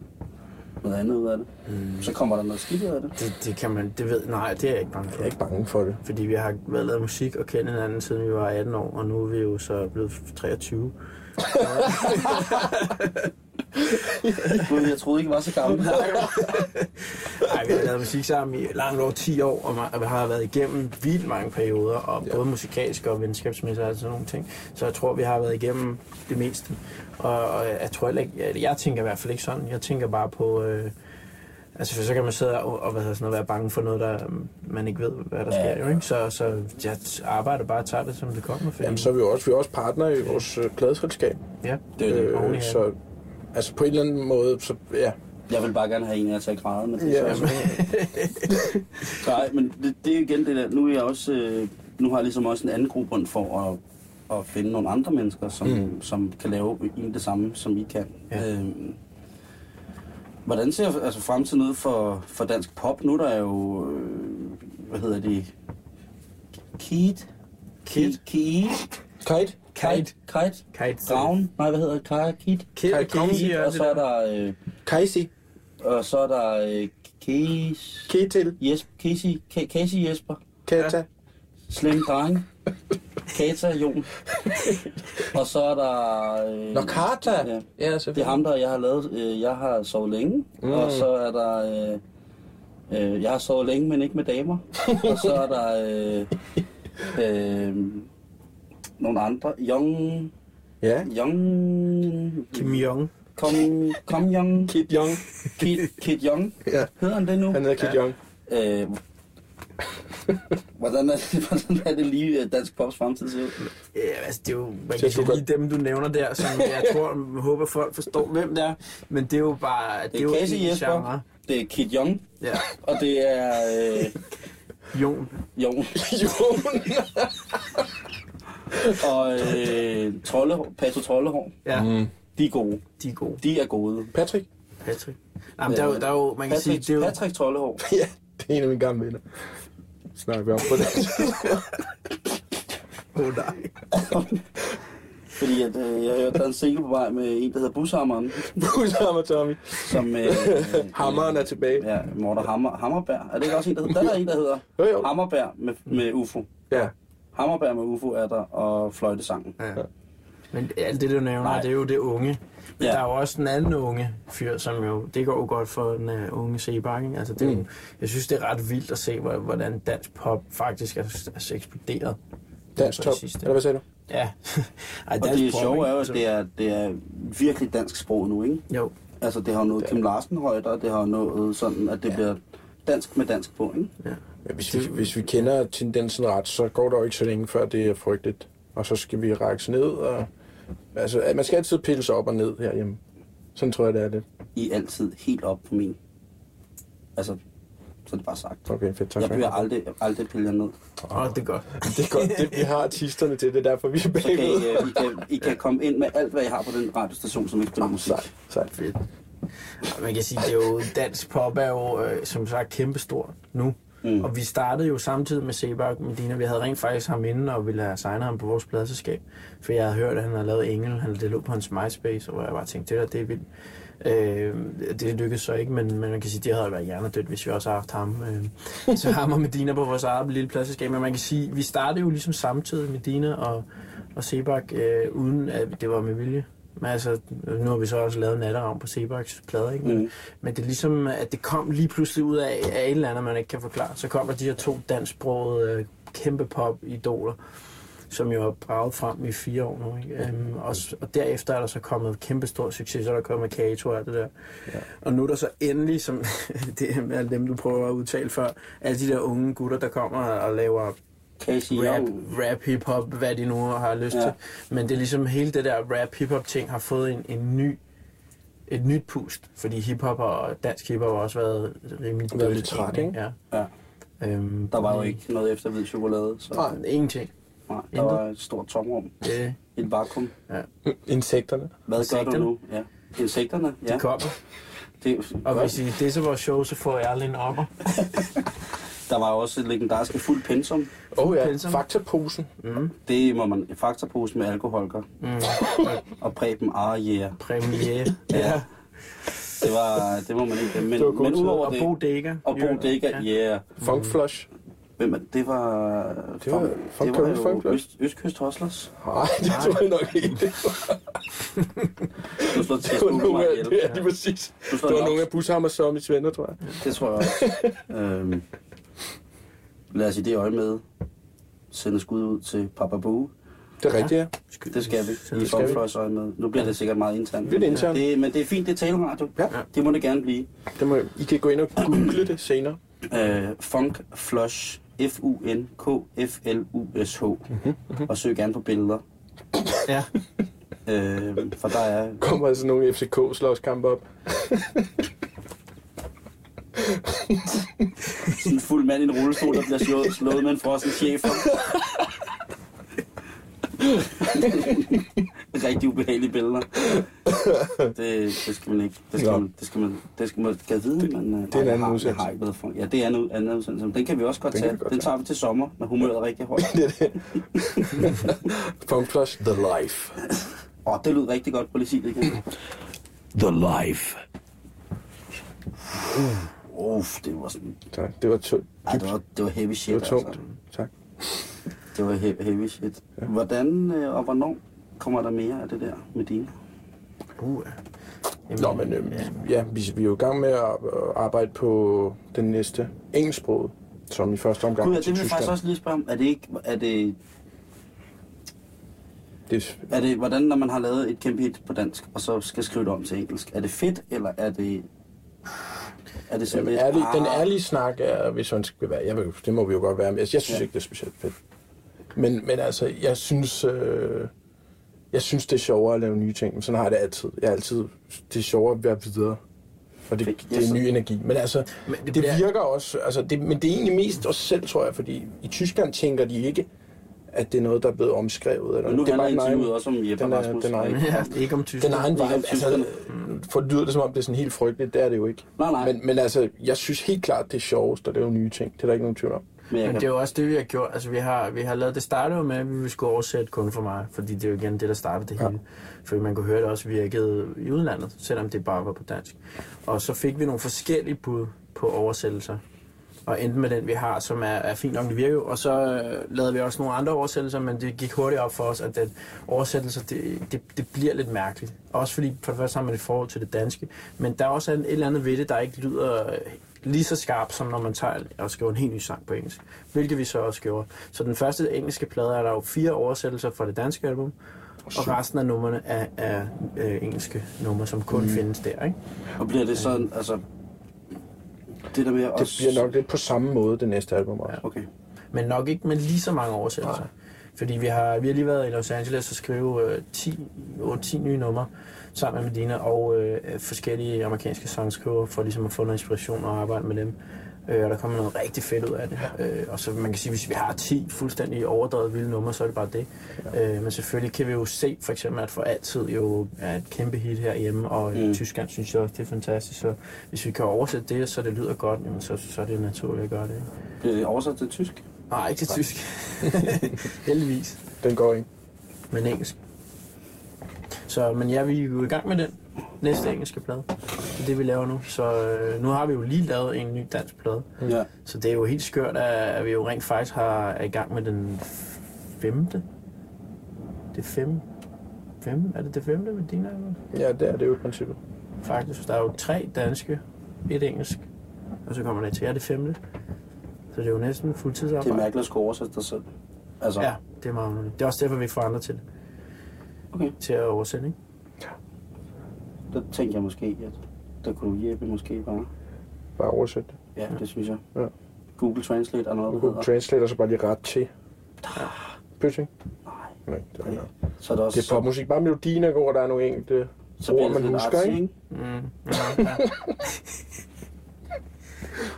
noget andet ud af det. Mm. Så kommer der noget skidt ud af det. Det, det kan man, det ved, nej, det er jeg ikke bange for. Jeg er ikke bange for det. Fordi vi har været lavet musik og kendt hinanden siden vi var 18 år, og nu er vi jo så blevet 23. Gud, jeg troede ikke, jeg var så gammel. Nej, vi har lavet musik sammen i langt over 10 år, og vi har været igennem vildt mange perioder, og både musikalsk og venskabsmæssigt og sådan nogle ting. Så jeg tror, vi har været igennem det meste. Og, og jeg tror heller ikke, jeg, jeg tænker i hvert fald ikke sådan. Jeg tænker bare på... Øh, Altså, for så kan man sidde og, og hvad hedder sådan noget, være bange for noget, der man ikke ved, hvad der sker. Jo, ikke? Så, så jeg arbejder bare og tager det, som det kommer. Fordi, Jamen, så er vi jo også, vi er også partner i vores øh, pladeselskab. ja, Det er det. oven i Øh, så altså på en eller anden måde, så ja. Jeg vil bare gerne have en af jer til at græde, men det er Ja, så også... Nej, men det, det er igen det der. Nu er jeg også... Øh, nu har jeg ligesom også en anden grobund for at, at finde nogle andre mennesker, som, mm. som kan lave egentlig det samme, som I kan. Ja. Øhm, hvordan ser altså, fremtiden ud for, for dansk pop? Nu er der jo... Øh, hvad hedder det? Keith? Keith? Keith? Kite? Kite? Kite? Kite. Ravn? Nej, hvad hedder det? Kite? Kite, Kid, Og så er der... Øh, Kajsi? og så er der øh, Keith... Ketil? Jesper, Ka- Casey Jesper, Kata? Slem Dreng, Kata Jon. og så er der... Øh, Nå, Kata? Ja. Ja, Det er ham, der jeg har lavet. Øh, jeg har sovet længe. Mm. Og så er der... Øh, øh, jeg har sovet længe, men ikke med damer. og så er der... Øh, øh, nogle andre. Young... Ja. Young... Kim Jong. Kom, kom Young... Kid Young. Kid, Kid Young. Ja. Hedder han det nu? Han hedder Kid Young. Øh, hvordan, er det, hvordan er det lige dansk pops fremtid ser ud? Ja, altså, det er jo man kan lige dem, du nævner der, som jeg tror, jeg håber, folk forstår, hvem det er. Men det er jo bare... Det, Det er jo Casey en Jesper, genre. det er Kid Young, Ja, og det er øh, Jon. Jon. Jon. Og øh, Trollehår, Pato Trollehår, Ja, mm. de er gode. de er gode. De er gode. Patrick? Patrick. Jamen, der er jo, der er jo man kan sige, Patrick, det er jo... Patrick Trollehår. Ja, det er en af mine gamle venner. Snakker vi om på det. Åh, nej. Fordi at, øh, jeg hørte, der er en single på vej med en, der hedder Bushammeren, Bushammer Tommy. som... Øh, Hammeren er tilbage. Ja, Morten Hammer, Hammerberg. Er det ikke også en, der hedder? Der er en, der hedder Jo, jo. Hammerberg med, med UFO. Ja. Hammerberg med UFO er der, og fløjtesangen. Ja. Men alt det, du nævner, Nej. det er jo det unge. Men Ja. der er jo også den anden unge fyr, som jo, det går jo godt for den uh, unge Sebak, ikke? Altså, det er jo, Mm. jeg synes, det er ret vildt at se, hvor- hvordan dansk pop faktisk er, er eksploderet. Dansk top. sidste. Eller hvad sagde du? Ja. Ej, Og det sjove er jo, at Altså, det er, det er virkelig dansk sprog nu, ikke? Jo, Altså, det har jo noget Kim Larsen højder, det har jo noget sådan, at det Ja. bliver dansk med dansk på, ikke? ja. Ja, hvis, vi, hvis vi kender tendensen ret, så går der jo ikke så længe, før det er frygteligt. Og så skal vi række ned. Og, altså, at man skal altid pille sig op og ned herhjemme. Sådan tror jeg, det er lidt. I er altid helt op på min. Altså, så er det bare sagt. Okay, fedt. Tak Jeg bliver det. aldrig, aldrig pillet ned. Åh, det er godt. Det er godt, det, vi har artisterne til. Det er derfor, vi er bagud. øh, I, kan, I kan komme ind med alt, hvad I har på den radiostation, som ikke spiller musik. Sejt, sejt. Fedt. Man kan sige, det er jo, dansk pop er jo, øh, som sagt, kæmpestor nu. Mm. Og vi startede jo samtidig med Sebak Medina. Vi havde rent faktisk ham inde og ville have signet ham på vores pladselskab. For jeg havde hørt, at han havde lavet Engel. Han, det lå på hans MySpace, og jeg bare tænkte, det der, det er vildt. Øh, det lykkedes så ikke, men, men man kan sige, det havde været hjernedødt, hvis vi også havde haft ham. Øh, så ham og Medina på vores eget lille pladselskab. Men man kan sige, vi startede jo ligesom samtidig Medina og, og Sebak, øh, uden at det var med vilje. Men altså, nu har vi så også lavet natteravn på Sebaks plade, ikke? Men, Mm. men det er ligesom, at det kom lige pludselig ud af, af et eller andet, man ikke kan forklare. Så kommer de her to dansksprogede øh, kæmpe pop-idoler, som jo har braget frem i fire år nu. Ikke? Um, og, og derefter er der så kommet kæmpe stor succes, så er der kommet Kato og alt det der. Ja. Og nu er der så endelig, som det er med alle dem, du prøver at udtale før, alle de der unge gutter, der kommer og laver rap, rap, hip-hop, hvad de nu har lyst Ja. ja. til. Men det er ligesom hele det der rap, hip-hop ting har fået en, en ny et nyt pust, fordi hiphop og dansk hiphop har også været rimelig Været lidt træt, egentlig, Ja. Ja. Øhm, Der var jo ikke noget efter hvid chokolade, så Nej. Ingenting. nej, der Intet. var et stort tomrum. Det, Et vakuum. Insekterne. Hvad gør du Insekterne? nu? Ja. Insekterne? Ja. det kommer. Det, Og hvis I det er vores show, så får jeg aldrig en opper. Der var også et legendarisk fuld pensum. Oh, ja, Pensum. faktaposen. Mm. Det må man... Faktapose med alkoholker. Mm. Og Preben ah yeah. Premiere. Ja. Det var... Det må man ikke... Men, Det var men udover Og det... Bo Dækker. Og Bo Dækker, yeah. Funk Flush. Hvem er det? var... Det var- Funk det var Funk jo Flush. Øst, Østkyst Hustlers. Nej, det tror jeg nok ikke. Det Du slår til var nogle af, det er lige præcis. Det var nok- nogle af Bushammer Zombies venner, tror jeg. Det tror jeg også. øhm, lad os i det øje med sende skud ud til Papa Boo. Det er rigtigt, ja. Det skal vi. I Det skal vi. Funfløjs øje med. Nu bliver det sikkert meget internt. Lidt internt. Det, men det er fint, det er taleradio. Ja. Det må det gerne blive. Det må, I kan gå ind og google det senere. Øh, Funk Flush. F-U-N-K-F-L-U-S-H. Mhm, Og søg gerne på billeder. Ja. Øh, for der er... Kommer altså nogle FCK-slåskampe op. Sådan en fuld mand i en rullestol, der bliver slået, slået med en frossen chefer. Rigtig ubehagelige billeder. Det, det skal man ikke. Det skal man, det skal man, det skal man kan vide, men øh, Det er en anden har, udsendelse. Har ikke været for. Ja, det er en anden udsendelse. Den kan vi også godt Den tage. godt den tage. tager vi til sommer, når humøret er rigtig højt. det er det. Flush, The Life. Åh, det lød rigtig godt. Det igen. The Life. Uff, det var sådan... Tak, det var tungt. Ej, det var, det var heavy shit, Det var tungt. altså. Tak. Det var he- heavy shit. Hvordan øh, og hvornår kommer der mere af det der med dine? Uh, Jamen, Nå, men øhm, ja. ja, vi, vi er jo i gang med at øh, arbejde på den næste engelsksprog, som i første omgang Gud, ja, til det vil jeg faktisk også lige spørge om. Er det ikke... Er det, Det, er det, hvordan, når man har lavet et kæmpe hit på dansk, og så skal skrive det om til engelsk? Er det fedt, eller er det... Er det sådan jamen, lidt... ærlig, den ærlige snak er, hvis man skal være, jeg ved, det må vi jo godt være, men jeg, jeg synes Ja. ikke, det er specielt fedt. Men, men altså, jeg synes, øh, jeg synes, det er sjovere at lave nye ting. Men sådan har jeg det altid. Jeg er altid, det er sjovere at være videre. Og det, det er ny energi. Men altså, Men det det virker også, altså det, men det er egentlig mest os selv, tror jeg, fordi i Tyskland tænker de ikke, at det er noget, der er blevet omskrevet. Eller Men nu det er handler interviewet egen- også om Jeppe den er- Rasmus. den er- og ikke- Ja, ikke om Tyskland. den egen vibe. Altså, for det lyder det som om, det er sådan helt frygteligt. Det er det jo ikke. Nej, nej. Men, men altså, jeg synes helt klart, det er sjovest at lave nye ting. Det er der ikke nogen tvivl om. Men Men det er jo også det, vi har gjort. Altså, vi har, vi har lavet det startede jo med, at vi skulle oversætte kun for mig, fordi det er jo igen det, der startede det Ja. hele. Fordi man kunne høre, at det også virkede i udlandet, selvom det bare var på dansk. Og så fik vi nogle forskellige bud på oversættelser. Og endte med den, vi har, som er, er fint nok, det virker jo. Og så øh, lavede vi også nogle andre oversættelser, men det gik hurtigt op for os, at den oversættelse, det, det, det bliver lidt mærkeligt. Også fordi, for det første har man et forhold til det danske, men der er også et eller andet ved det, der ikke lyder øh, lige så skarpt, som når man tager og skriver en helt ny sang på engelsk. Hvilket vi så også gjorde. Så den første engelske plade er der jo fire oversættelser fra det danske album, og resten af numrene er, er øh, engelske numre, som kun mm. findes der. Ikke? og bliver det sådan, altså... Det der med at... Det bliver nok lidt på samme måde, det næste album også. Okay. Men nok ikke med lige så mange oversættelser. Fordi vi har, vi har lige været i Los Angeles og skrive øh, 10, 8-10 nye numre sammen med Medina og øh, forskellige amerikanske sangskriver for ligesom at få noget inspiration og arbejde med dem. Øh, og der kommer noget rigtig fedt ud af det. Øh, og så man kan sige, hvis vi har 10 fuldstændig overdrevet vilde numre, så er det bare det. Øh, men selvfølgelig kan vi jo se for eksempel, at for altid jo er et kæmpe hit herhjemme, og i Mm. Tyskland synes jeg også, det er fantastisk. Så hvis vi kan oversætte det, så det lyder godt, jamen, så, så er det naturligt at gøre det. Bliver det oversat til tysk? Nej, ikke til tysk. Heldigvis. Den går ikke. Men engelsk. Så, men ja, vi er jo i gang med den næste engelske plade. Det er det, vi laver nu. Så øh, nu har vi jo lige lavet en ny dansk plade. Ja. Så det er jo helt skørt, at, vi jo rent faktisk har, er i gang med den femte. Det fem. Fem? Er det det femte med dine album? Ja, det er det jo i princippet. Faktisk. Der er jo tre danske, et engelsk, og så kommer der til jer det femte. Så det er jo næsten Det er fuldtidsarbejde. mærkeligt at skulle oversætte dig selv. Altså, Ja, det er meget. Det er også derfor, vi får andre til det. Okay. Til at oversætte, ikke? Der tænker jeg måske, at der kunne du hjælpe måske bare. Bare oversæt det. Ja, det synes jeg. Ja. Google Translate er noget, der Google hedder. Translate, og så bare lige ret til. Pøsing? Nej. Nej, det er, ikke. Så er det også... det er popmusik. Bare melodien er god, og der er nogle enkelte så bliver ord, man husker, artsy, ikke? ikke? Mm. Ja, ja.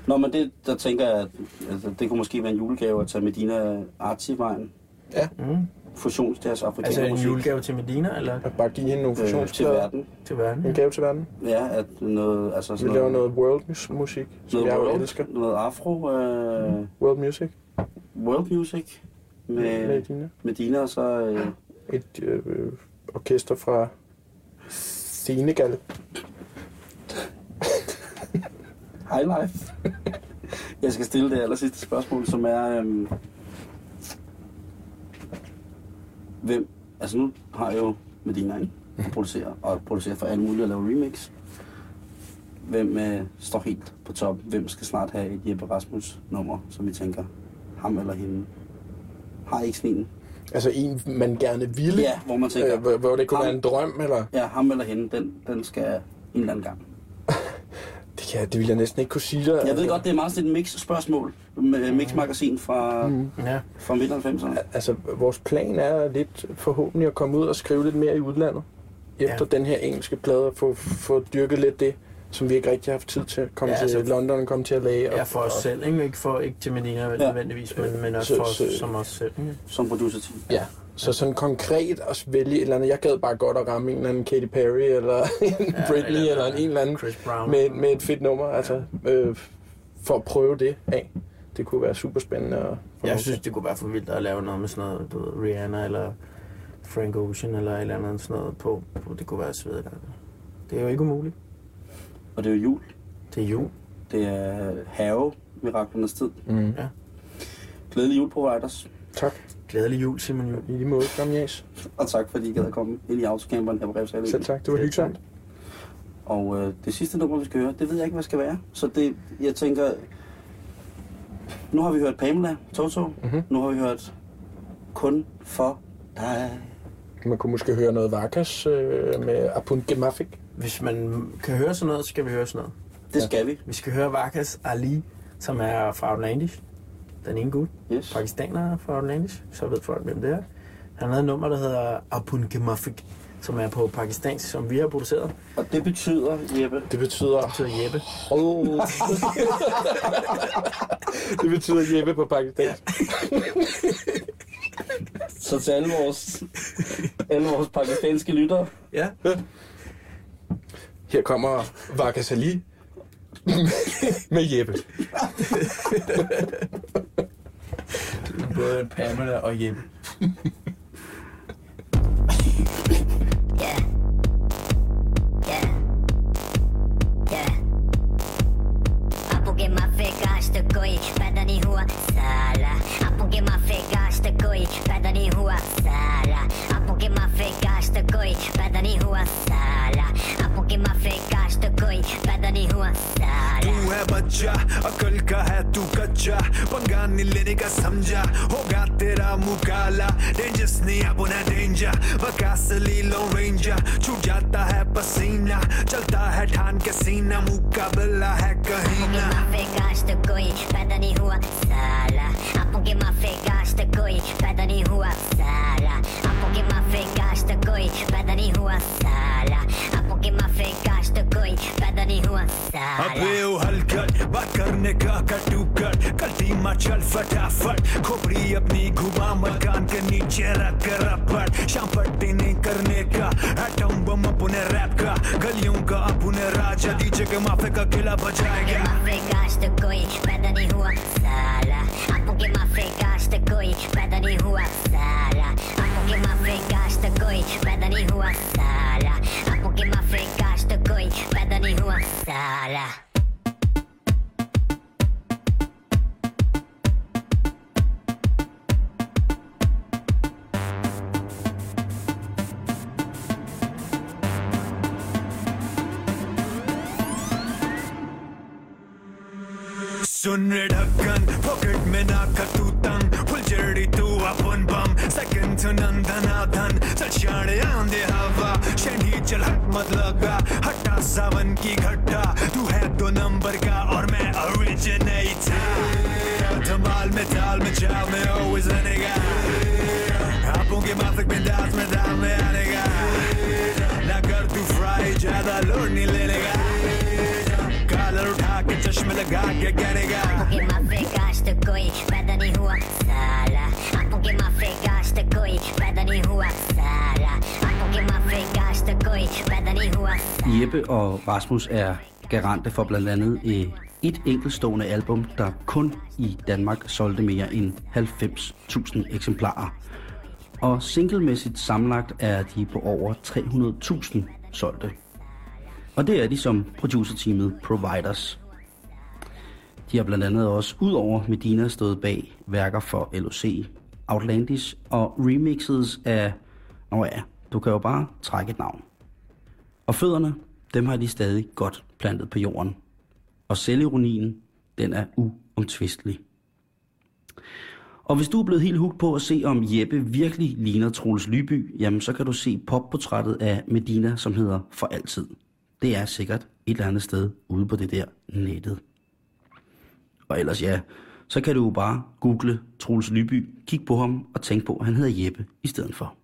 Nå, men det, der tænker jeg, at altså, det kunne måske være en julegave at tage Medina Artsy-vejen. Mm. Fusionsjazz, afrikaner Altså en musik. julegave til Medina, eller At bare give hende nogle øh, til fusionsplader. verden. til verden? En gave til verden. Ja, at noget, altså Vi sådan laver noget world mus- musik, som noget jeg world, elsker. noget afro, øh, World music world music med med Dina. Medina, og så øh, Et øh, øh, orkester fra Senegal. High Life. Jeg skal stille det aller sidste spørgsmål, som er... Øhm, hvem... Altså nu har jeg jo Medina, ikke? Producerer, og producerer for alle mulige og laver remix. Hvem øh, står helt på top? Hvem skal snart have et Jeppe Rasmus nummer, som vi tænker, ham eller hende? Har ikke sådan en? Altså en, man gerne ville. Ja, hvor man tænker, Øh, hvor, hvor det kunne ham- være en drøm, eller? ja, ham eller hende, den, den skal en eller anden gang. Det, kan, det vil jeg næsten ikke kunne sige dig. Jeg ved godt, det er meget sådan et mix-spørgsmål. Med mix-magasin fra, mm. Ja. fra midt 90'erne. Altså, vores plan er lidt forhåbentlig at komme ud og skrive lidt mere i udlandet. Efter Ja. den her engelske plade, og få, få dyrket lidt det, som vi ikke rigtig har haft tid til. Komme Ja, ja, til altså- London og komme til at læge. Ja, for os selv, ikke? Ikke, for, ikke til Medina Ja. nødvendigvis, men, men også Så- for os så- som os selv. Ikke? Som producer-team. Ja, så sådan konkret at vælge et eller andet. Jeg gad bare godt at ramme en eller anden Katy Perry, eller en Britney, eller- eller, en eller anden Chris Brown. med, med et fedt nummer. Altså, øh, for at prøve det af. Det kunne være super spændende. At Jeg synes, det kunne være for vildt at lave noget med sådan noget, du ved, Rihanna eller Frank Ocean eller et eller andet sådan noget på. på det kunne være svedigt. Det er jo ikke umuligt. Og det er jo jul. Det er jul. Det er have miraklernes tid. Mm. Ja. Glædelig jul, providers. Tak. Glædelig jul, Simon Jul. I lige måde, Gamle Jas. Og tak, fordi I gad at komme ind i autocamperen her på Grevshaløen. Selv tak, det var hyggeligt. Og øh, det sidste nummer, vi skal høre, det ved jeg ikke, hvad skal være. Så det, jeg tænker... Nu har vi hørt Pamela, Toto. Mhm. Nu har vi hørt Kun for dig. Man kunne måske høre noget Varkas øh, med Apun Gemafik. Hvis man kan høre sådan noget, så skal vi høre sådan noget. Det skal vi. Vi skal høre Vakas Ali, som er fra Outlandish. Den ene gut. Yes. Pakistaner fra Outlandish. Så ved folk, hvem det er. Han havde et nummer, der hedder Apun Gemafik, som er på pakistansk, som vi har produceret. Og det betyder, Jeppe, Det betyder... Det hedder Jeppe. Hold. det betyder Jeppe på pakistansk. så til alle vores, alle vores pakistanske lyttere, Ja. Her kommer Varkas Ali med Jeppe. Både Pamela og Jeppe. तू है बच्चा, अकल का है तू कच्चा। पंगा नहीं लेने का समझा, होगा तेरा मुकाला। डेंजरस नहीं अपना डेंजर वकासली लो रेंजर छूट जाता है पसीना। चलता है ठान के सीना। मुकाबला है कहीं ना। माफे काश्त कोई पैदा नहीं हुआ, साला। आपके माफे काश्त कोई पैदा नहीं हुआ, साला। आपके माफे काश्त कोई पैदा नहीं हुआ, साला। आपके माफे काश्त कोई पैदा नहीं हुआ साला अबे ओ हलकट बात करने का कटू कट कल्टी मचल फटाफट, खोपड़ी अपनी घुमा मकान के नीचे रख कर रपट शाम पट्टी नहीं करने का एटम बम अपने रैप का, गलियों का अपने राजा, डीजे के माफे का किला बजाएगा माफे काश्त कोई पैदा नहीं हुआ साला। आपके माफे काश्त कोई पैदा नहीं हुआ साला। आपके माफे काश्त कोई पैदा नहीं हुआ साला। आपके माफे काश्त कोई पैदा नहीं हुआ साला सुन रे ढक्कन पॉकेट में ना कर तू तंग सेकंड to नंदनाथन चल शाणे आंदे हवा शेंडी चल हट मत लगा, हटा सावन की घट्टा, तू है दो नंबर का और मैं ओरिजिनेटर धमाल में ताल में चाल में always आनेगा आपों के माफिक में दास में दाल में आनेगा। ना कर तू फ्राई ज़्यादा लोड नहीं लेने का कॉलर उठा के चश्मे लगा के कहनेगा आपके माफे काश्त कोई पैदा नहीं हुआ साला आपके माफे काश्त कोई पैदा नहीं हुआ साला आपके माफे काश्त कोई पैदा नहीं हुआ Jeppe og Rasmus er garante for blandt andet eh, et enkeltstående album, der kun i Danmark solgte mere end 90.000 eksemplarer. Og singlemæssigt sammenlagt er de på over 300.000 solgte. og det er de som producerteamet Providers. De har blandt andet også, udover Medina, stået bag værker for LOC, Outlandish og remixes af... Nå ja, du kan jo bare trække et navn. Og fødderne, dem har de stadig godt plantet på jorden. Og selvironien, den er uomtvistelig. Og hvis du er blevet helt hugt på at se, om Jeppe virkelig ligner Troels Lyby, jamen så kan du se popportrættet af Medina, som hedder For Altid. Det er sikkert et eller andet sted ude på det der nettet. Og ellers ja, så kan du jo bare google Troels Lyby, kig på ham og tænk på, at han hedder Jeppe i stedet for.